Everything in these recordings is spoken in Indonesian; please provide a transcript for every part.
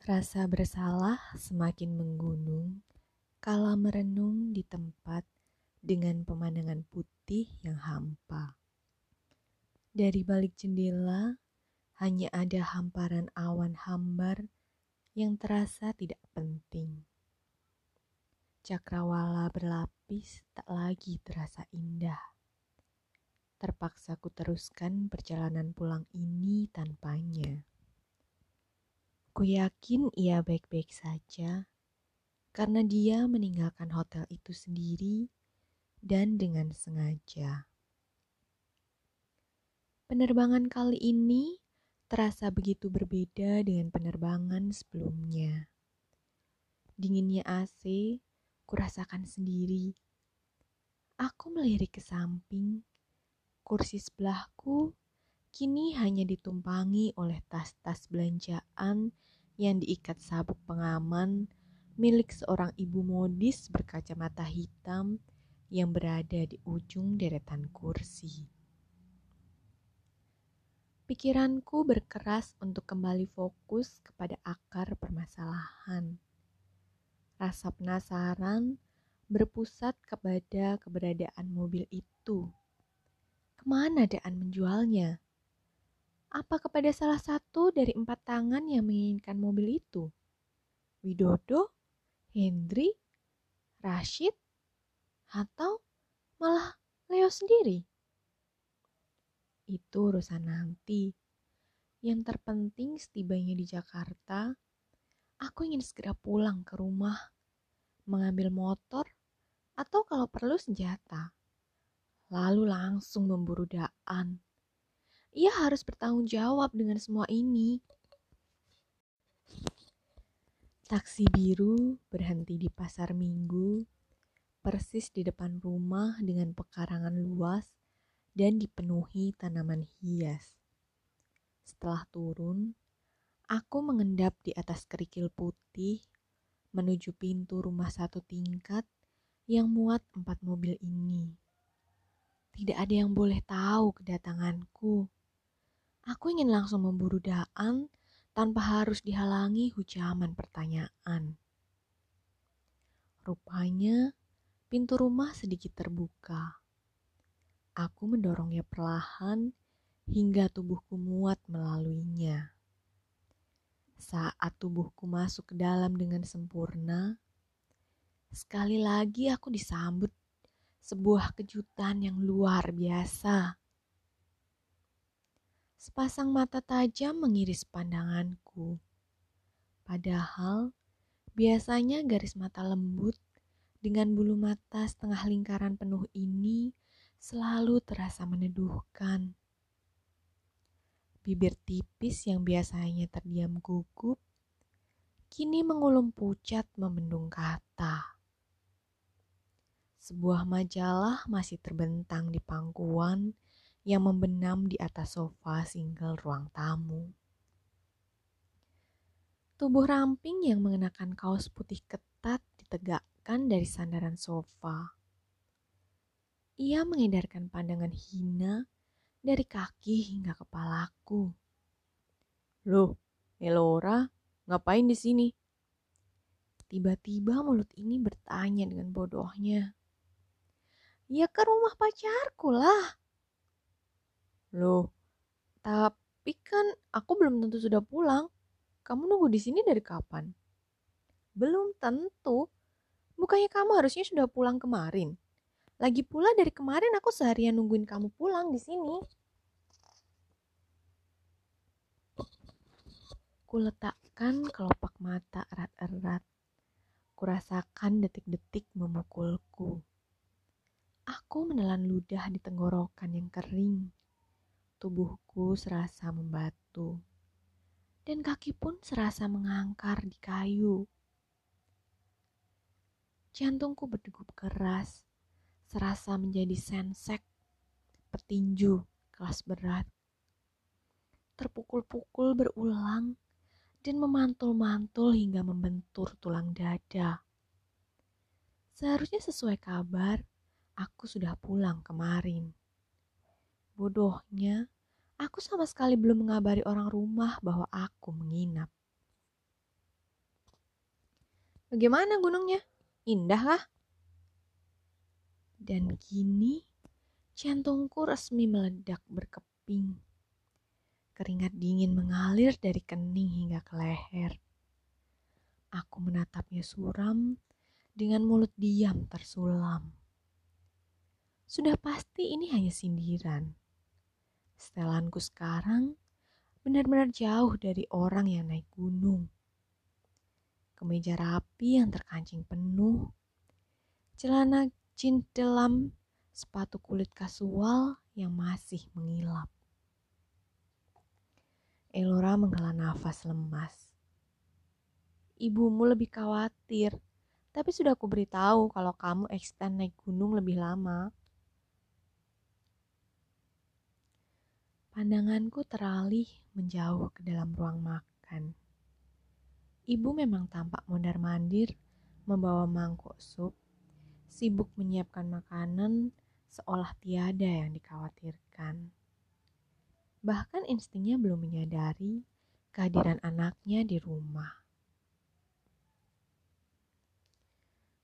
Rasa bersalah semakin menggunung kala merenung di tempat dengan pemandangan putih yang hampa. Dari balik jendela hanya ada hamparan awan hambar yang terasa tidak penting. Cakrawala berlapis tak lagi terasa indah. Terpaksa ku teruskan perjalanan pulang ini tanpanya. Ku yakin ia baik-baik saja karena dia meninggalkan hotel itu sendiri dan dengan sengaja. Penerbangan kali ini terasa begitu berbeda dengan penerbangan sebelumnya. Dinginnya AC, kurasakan sendiri. Aku melirik ke samping. Kursi sebelahku kini hanya ditumpangi oleh tas-tas belanjaan yang diikat sabuk pengaman milik seorang ibu modis berkacamata hitam yang berada di ujung deretan kursi. Pikiranku berkeras untuk kembali fokus kepada akar permasalahan. Rasa penasaran berpusat kepada keberadaan mobil itu. Ke mana Daan menjualnya? Apa kepada salah satu dari empat tangan yang menginginkan mobil itu? Widodo, Hendri, Rashid, atau malah Leo sendiri? itu urusan nanti. Yang terpenting setibanya di Jakarta, aku ingin segera pulang ke rumah, mengambil motor, atau kalau perlu senjata. Lalu langsung memburu Daan. Ia harus bertanggung jawab dengan semua ini. Taksi biru berhenti di pasar minggu, persis di depan rumah dengan pekarangan luas dan dipenuhi tanaman hias. Setelah turun, aku mengendap di atas kerikil putih menuju pintu rumah satu tingkat yang muat empat mobil ini. Tidak ada yang boleh tahu kedatanganku. Aku ingin langsung memburu Daan tanpa harus dihalangi hujaman pertanyaan. Rupanya pintu rumah sedikit terbuka. Aku mendorongnya perlahan hingga tubuhku muat melaluinya. Saat tubuhku masuk ke dalam dengan sempurna, sekali lagi aku disambut sebuah kejutan yang luar biasa. Sepasang mata tajam mengiris pandanganku. Padahal biasanya garis mata lembut dengan bulu mata setengah lingkaran penuh ini selalu terasa meneduhkan. Bibir tipis yang biasanya terdiam gugup, kini mengulum pucat membendung kata. Sebuah majalah masih terbentang di pangkuan yang membenam di atas sofa single ruang tamu. Tubuh ramping yang mengenakan kaos putih ketat ditegakkan dari sandaran sofa ia mengedarkan pandangan hina dari kaki hingga kepalaku. Loh, Elora, ngapain di sini? Tiba-tiba mulut ini bertanya dengan bodohnya. Ya ke rumah pacarku lah. Loh, tapi kan aku belum tentu sudah pulang. Kamu nunggu di sini dari kapan? Belum tentu. Bukannya kamu harusnya sudah pulang kemarin? Lagi pula dari kemarin aku seharian nungguin kamu pulang di sini. Kuletakkan kelopak mata erat-erat. Kurasakan detik-detik memukulku. Aku menelan ludah di tenggorokan yang kering. Tubuhku serasa membatu. Dan kaki pun serasa mengangkar di kayu. Jantungku berdegup keras serasa menjadi sensek, petinju kelas berat. Terpukul-pukul berulang dan memantul-mantul hingga membentur tulang dada. Seharusnya sesuai kabar, aku sudah pulang kemarin. Bodohnya, aku sama sekali belum mengabari orang rumah bahwa aku menginap. Bagaimana gunungnya? Indah kah? Dan kini jantungku resmi meledak berkeping. Keringat dingin mengalir dari kening hingga ke leher. Aku menatapnya suram dengan mulut diam tersulam. Sudah pasti ini hanya sindiran. Setelanku sekarang benar-benar jauh dari orang yang naik gunung. Kemeja rapi yang terkancing penuh, celana jeans dalam, sepatu kulit kasual yang masih mengilap. Elora menghela nafas lemas ibumu lebih khawatir. Tapi sudah aku beritahu kalau kamu extend naik gunung lebih lama. Pandanganku teralih menjauh ke dalam ruang makan. Ibu memang tampak mondar-mandir membawa mangkuk sup, sibuk menyiapkan makanan seolah tiada yang dikhawatirkan. Bahkan instingnya belum menyadari kehadiran anaknya di rumah.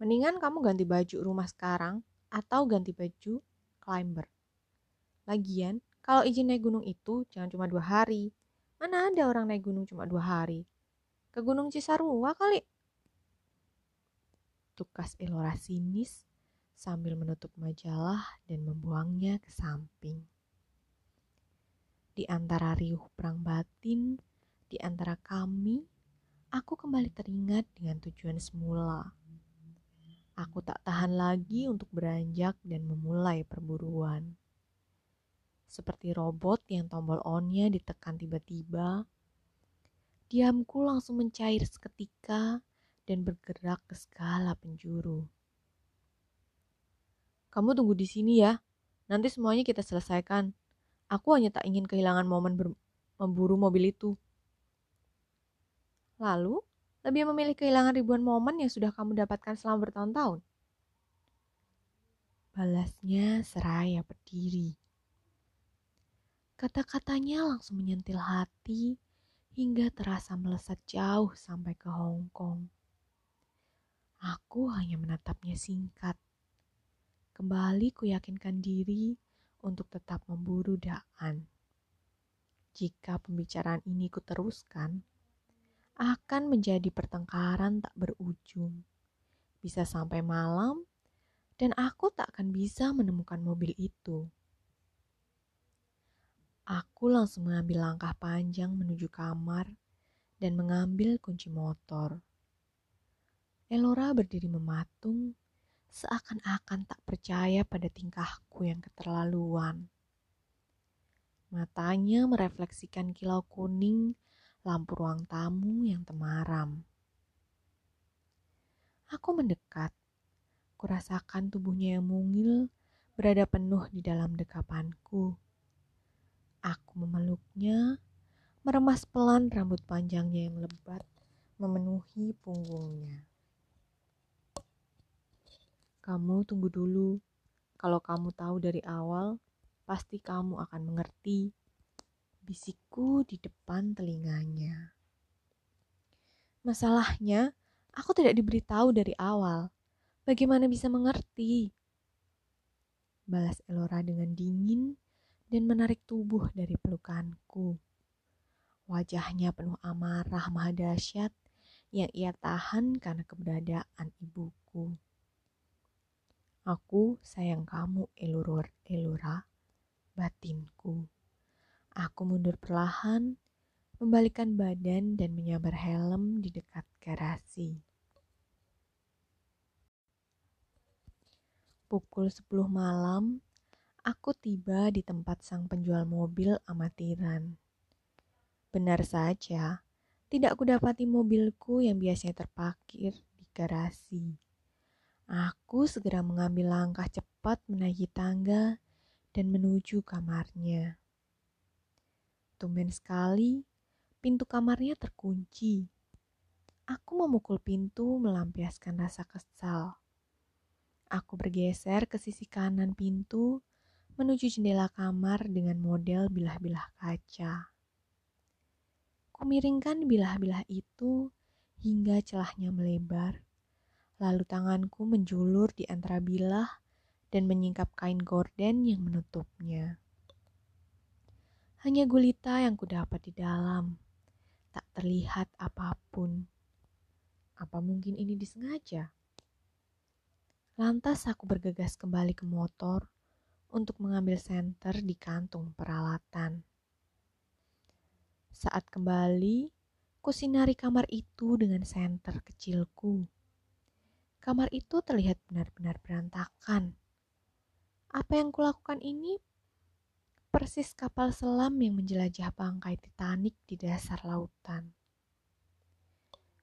Mendingan kamu ganti baju rumah sekarang atau ganti baju climber. Lagian, kalau izin naik gunung itu jangan cuma dua hari. Mana ada orang naik gunung cuma dua hari? Ke Gunung Cisarua kali. Tukas Elora sinis sambil menutup majalah dan membuangnya ke samping. Di antara riuh perang batin, di antara kami, aku kembali teringat dengan tujuan semula Aku tak tahan lagi untuk beranjak dan memulai perburuan. Seperti robot yang tombol on-nya ditekan tiba-tiba, diamku langsung mencair seketika dan bergerak ke segala penjuru. Kamu tunggu di sini ya, nanti semuanya kita selesaikan. Aku hanya tak ingin kehilangan momen memburu mobil itu. Lalu, lebih memilih kehilangan ribuan momen yang sudah kamu dapatkan selama bertahun-tahun? Balasnya seraya berdiri. Kata-katanya langsung menyentil hati hingga terasa melesat jauh sampai ke Hong Kong. Aku hanya menatapnya singkat. Kembali kuyakinkan diri untuk tetap memburu Daan. Jika pembicaraan ini kuteruskan, akan menjadi pertengkaran tak berujung. Bisa sampai malam, dan aku tak akan bisa menemukan mobil itu. Aku langsung mengambil langkah panjang menuju kamar dan mengambil kunci motor. Elora berdiri mematung, seakan-akan tak percaya pada tingkahku yang keterlaluan. Matanya merefleksikan kilau kuning lampu ruang tamu yang temaram. Aku mendekat. Kurasakan tubuhnya yang mungil berada penuh di dalam dekapanku. Aku memeluknya, meremas pelan rambut panjangnya yang lebat memenuhi punggungnya. Kamu tunggu dulu. Kalau kamu tahu dari awal, pasti kamu akan mengerti bisikku di depan telinganya. Masalahnya, aku tidak diberitahu dari awal. Bagaimana bisa mengerti? Balas Elora dengan dingin dan menarik tubuh dari pelukanku. Wajahnya penuh amarah maha dahsyat yang ia tahan karena keberadaan ibuku. Aku sayang kamu, Eluror, Elora, batinku. Aku mundur perlahan, membalikkan badan dan menyabar helm di dekat garasi. Pukul 10 malam, aku tiba di tempat sang penjual mobil amatiran. Benar saja, tidak kudapati mobilku yang biasanya terparkir di garasi. Aku segera mengambil langkah cepat menaiki tangga dan menuju kamarnya. Tumben sekali, pintu kamarnya terkunci. Aku memukul pintu melampiaskan rasa kesal. Aku bergeser ke sisi kanan pintu menuju jendela kamar dengan model bilah-bilah kaca. Kumiringkan bilah-bilah itu hingga celahnya melebar Lalu tanganku menjulur di antara bilah dan menyingkap kain gorden yang menutupnya. Hanya gulita yang kudapat di dalam, tak terlihat apa pun. Apa mungkin ini disengaja? Lantas aku bergegas kembali ke motor untuk mengambil senter di kantung peralatan. Saat kembali, kusinari kamar itu dengan senter kecilku. Kamar itu terlihat benar-benar berantakan. Apa yang kulakukan ini persis kapal selam yang menjelajah bangkai Titanic di dasar lautan.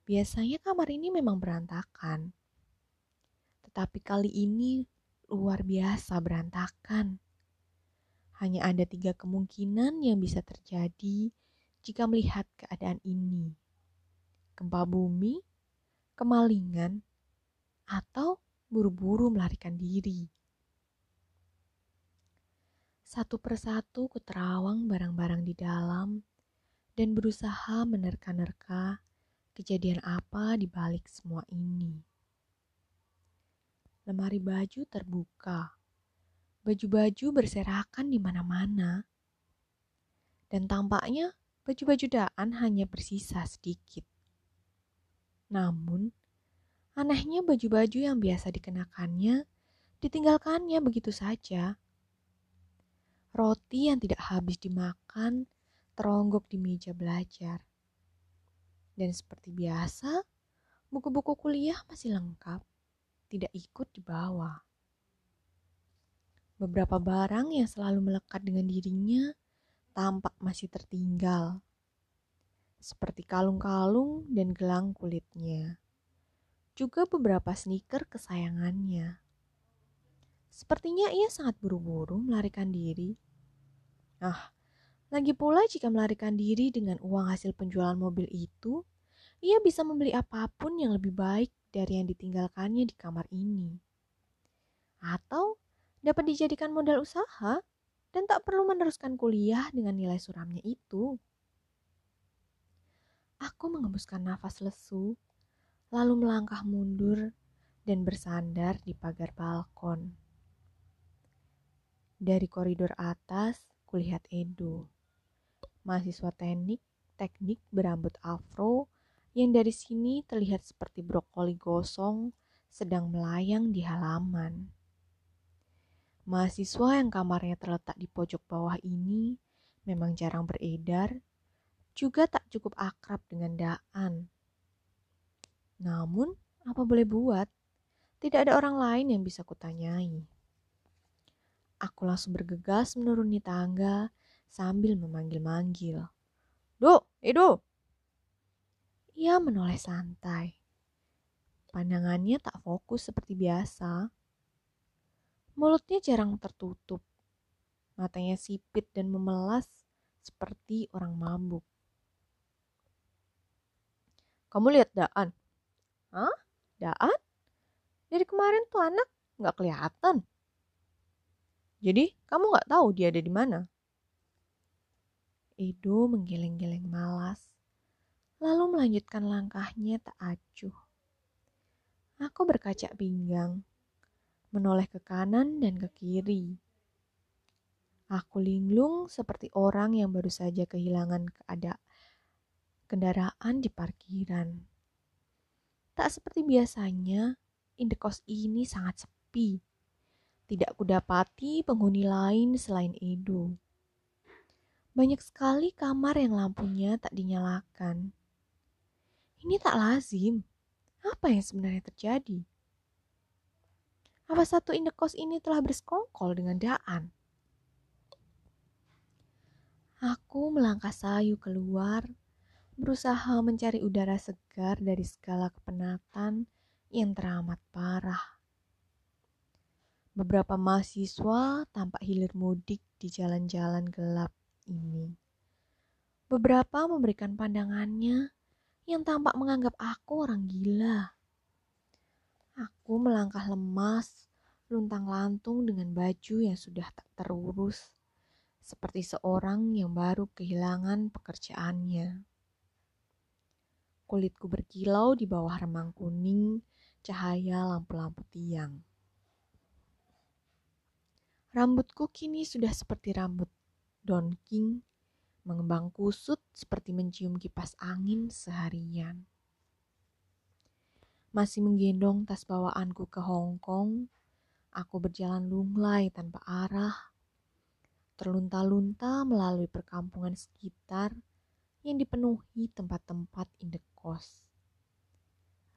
Biasanya kamar ini memang berantakan, tetapi kali ini luar biasa berantakan. Hanya ada tiga kemungkinan yang bisa terjadi jika melihat keadaan ini: gempa bumi, kemalingan, atau buru-buru melarikan diri. Satu persatu kuterawang barang-barang di dalam dan berusaha menerka-nerka kejadian apa di balik semua ini. Lemari baju terbuka. Baju-baju berserakan di mana-mana. Dan tampaknya baju-baju Daan hanya bersisa sedikit. Namun, anehnya baju-baju yang biasa dikenakannya ditinggalkannya begitu saja Roti yang tidak habis dimakan teronggok di meja belajar. Dan seperti biasa, buku-buku kuliah masih lengkap, tidak ikut dibawa. Beberapa barang yang selalu melekat dengan dirinya tampak masih tertinggal, seperti kalung-kalung dan gelang kulitnya. Juga beberapa sneaker kesayangannya. Sepertinya ia sangat buru-buru melarikan diri Nah, lagi pula jika melarikan diri dengan uang hasil penjualan mobil itu, ia bisa membeli apa pun yang lebih baik dari yang ditinggalkannya di kamar ini. Atau dapat dijadikan modal usaha dan tak perlu meneruskan kuliah dengan nilai suramnya itu. Aku mengembuskan nafas lesu, lalu melangkah mundur dan bersandar di pagar balkon. Dari koridor atas, kulihat Edo, mahasiswa teknik teknik berambut afro yang dari sini terlihat seperti brokoli gosong sedang melayang di halaman. Mahasiswa yang kamarnya terletak di pojok bawah ini memang jarang beredar, juga tak cukup akrab dengan Daan. Namun, apa boleh buat? Tidak ada orang lain yang bisa kutanyai. Aku langsung bergegas menuruni tangga sambil memanggil-manggil. Do, Edo! Ia menoleh santai. Pandangannya tak fokus seperti biasa. Mulutnya jarang tertutup. Matanya sipit dan memelas seperti orang mabuk. Kamu lihat Daan? Hah? Daan? Dari kemarin tuh anak nggak kelihatan. Jadi, kamu nggak tahu dia ada di mana? Edo menggeleng-geleng malas, lalu melanjutkan langkahnya tak acuh. Aku berkaca pinggang, menoleh ke kanan dan ke kiri. Aku linglung seperti orang yang baru saja kehilangan keadaan kendaraan di parkiran. Tak seperti biasanya, indekos ini sangat sepi. Tidak kudapati penghuni lain selain Edo. Banyak sekali kamar yang lampunya tak dinyalakan. Ini tak lazim. Apa yang sebenarnya terjadi? Apa satu indekos ini telah bersekongkol dengan Daan? Aku melangkah sayu keluar, berusaha mencari udara segar dari segala kepenatan yang teramat parah. Beberapa mahasiswa tampak hilir mudik di jalan-jalan gelap ini. Beberapa memberikan pandangannya yang tampak menganggap aku orang gila. Aku melangkah lemas, luntang-lantung dengan baju yang sudah tak terurus, seperti seorang yang baru kehilangan pekerjaannya. Kulitku berkilau di bawah remang kuning cahaya lampu-lampu tiang. Rambutku kini sudah seperti rambut Don King, mengembang kusut seperti mencium kipas angin seharian. Masih menggendong tas bawaanku ke Hong Kong, aku berjalan lunglai tanpa arah, terlunta-lunta melalui perkampungan sekitar yang dipenuhi tempat-tempat indekos.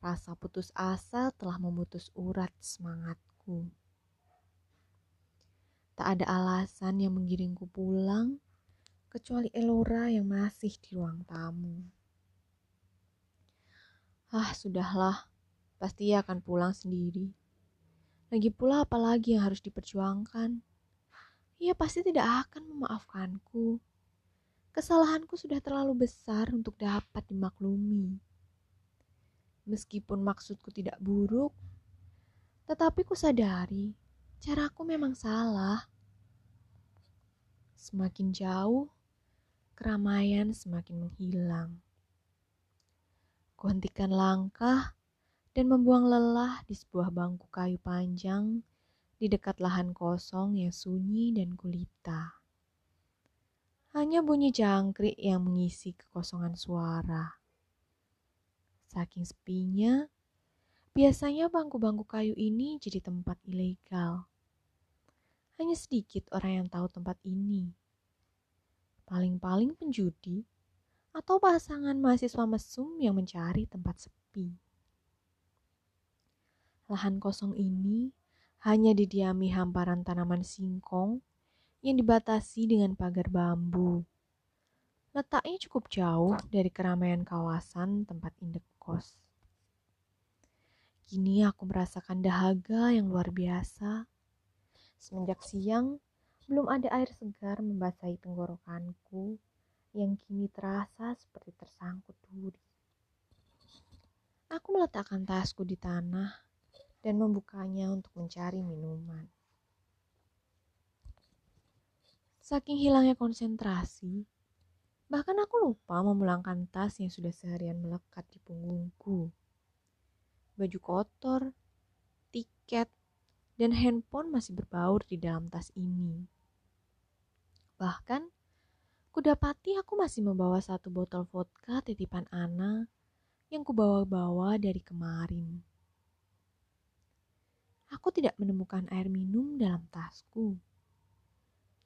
Rasa putus asa telah memutus urat semangatku. Tak ada alasan yang menggiringku pulang, kecuali Elora yang masih di ruang tamu. Ah, sudahlah, pasti ia akan pulang sendiri. Lagi pula apalagi yang harus diperjuangkan. Ia pasti tidak akan memaafkanku. Kesalahanku sudah terlalu besar untuk dapat dimaklumi. Meskipun maksudku tidak buruk, tetapi ku sadari caraku memang salah. Semakin jauh, keramaian semakin menghilang. Kuhentikan langkah dan membuang lelah di sebuah bangku kayu panjang di dekat lahan kosong yang sunyi dan gulita. Hanya bunyi jangkrik yang mengisi kekosongan suara. Saking sepinya, biasanya bangku-bangku kayu ini jadi tempat ilegal. Hanya sedikit orang yang tahu tempat ini. Paling-paling penjudi atau pasangan mahasiswa mesum yang mencari tempat sepi. Lahan kosong ini hanya didiami hamparan tanaman singkong yang dibatasi dengan pagar bambu. Letaknya cukup jauh dari keramaian kawasan tempat indek kos. Kini aku merasakan dahaga yang luar biasa. Semenjak siang, belum ada air segar membasahi tenggorokanku yang kini terasa seperti tersangkut duri. Aku meletakkan tasku di tanah dan membukanya untuk mencari minuman. Saking hilangnya konsentrasi, Bahkan aku lupa memulangkan tas yang sudah seharian melekat di punggungku. Baju kotor, tiket, dan handphone masih berbaur di dalam tas ini. Bahkan, kudapati aku masih membawa satu botol vodka titipan Ana yang kubawa-bawa dari kemarin. Aku tidak menemukan air minum dalam tasku.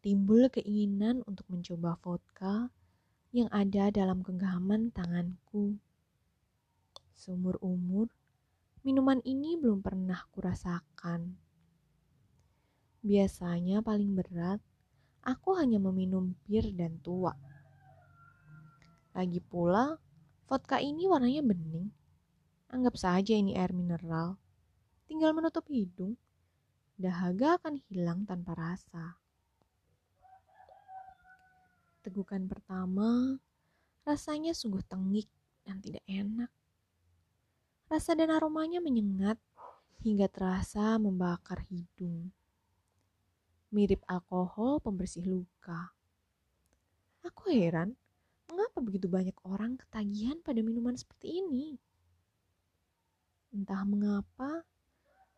Timbul keinginan untuk mencoba vodka yang ada dalam genggaman tanganku. Seumur umur, minuman ini belum pernah kurasakan. Biasanya paling berat, aku hanya meminum bir dan tua. Lagi pula, vodka ini warnanya bening. Anggap saja ini air mineral. Tinggal menutup hidung, dahaga akan hilang tanpa rasa. Tegukan pertama, rasanya sungguh tengik dan tidak enak. Rasa dan aromanya menyengat hingga terasa membakar hidung. Mirip alkohol pembersih luka. Aku heran, mengapa begitu banyak orang ketagihan pada minuman seperti ini? Entah mengapa,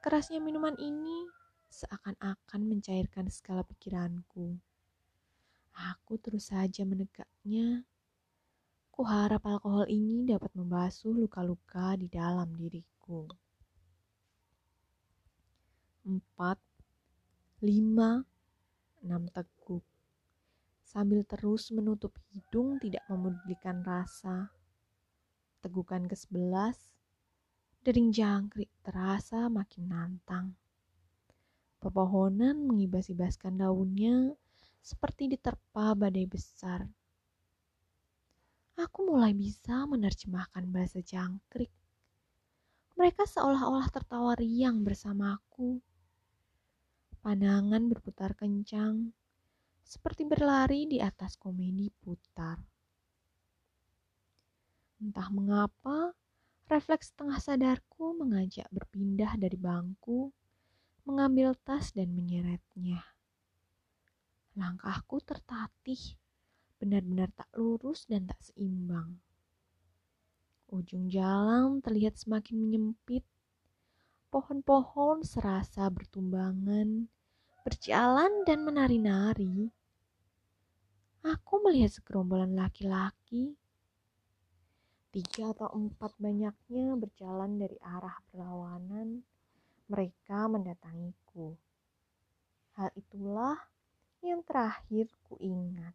kerasnya minuman ini seakan-akan mencairkan segala pikiranku. Aku terus saja menegaknya. Kuharap alkohol ini dapat membasuh luka-luka di dalam diriku. Empat, lima, enam teguk. Sambil terus menutup hidung tidak memedulikan rasa. Tegukan ke sebelas, dering jangkrik terasa makin nantang. Pepohonan mengibas-ibaskan daunnya seperti diterpa badai besar. Aku mulai bisa menerjemahkan bahasa jangkrik. Mereka seolah-olah tertawa riang bersamaku. Pandangan berputar kencang, seperti berlari di atas komedi putar. Entah mengapa, refleks tengah sadarku mengajak berpindah dari bangku, mengambil tas dan menyeretnya. Langkahku tertatih, benar-benar tak lurus dan tak seimbang. Ujung jalan terlihat semakin menyempit, pohon-pohon serasa bertumbangan, berjalan dan menari-nari. Aku melihat segerombolan laki-laki, tiga atau empat banyaknya berjalan dari arah berlawanan. Mereka mendatangiku. Hal itulah yang terakhir ku ingat.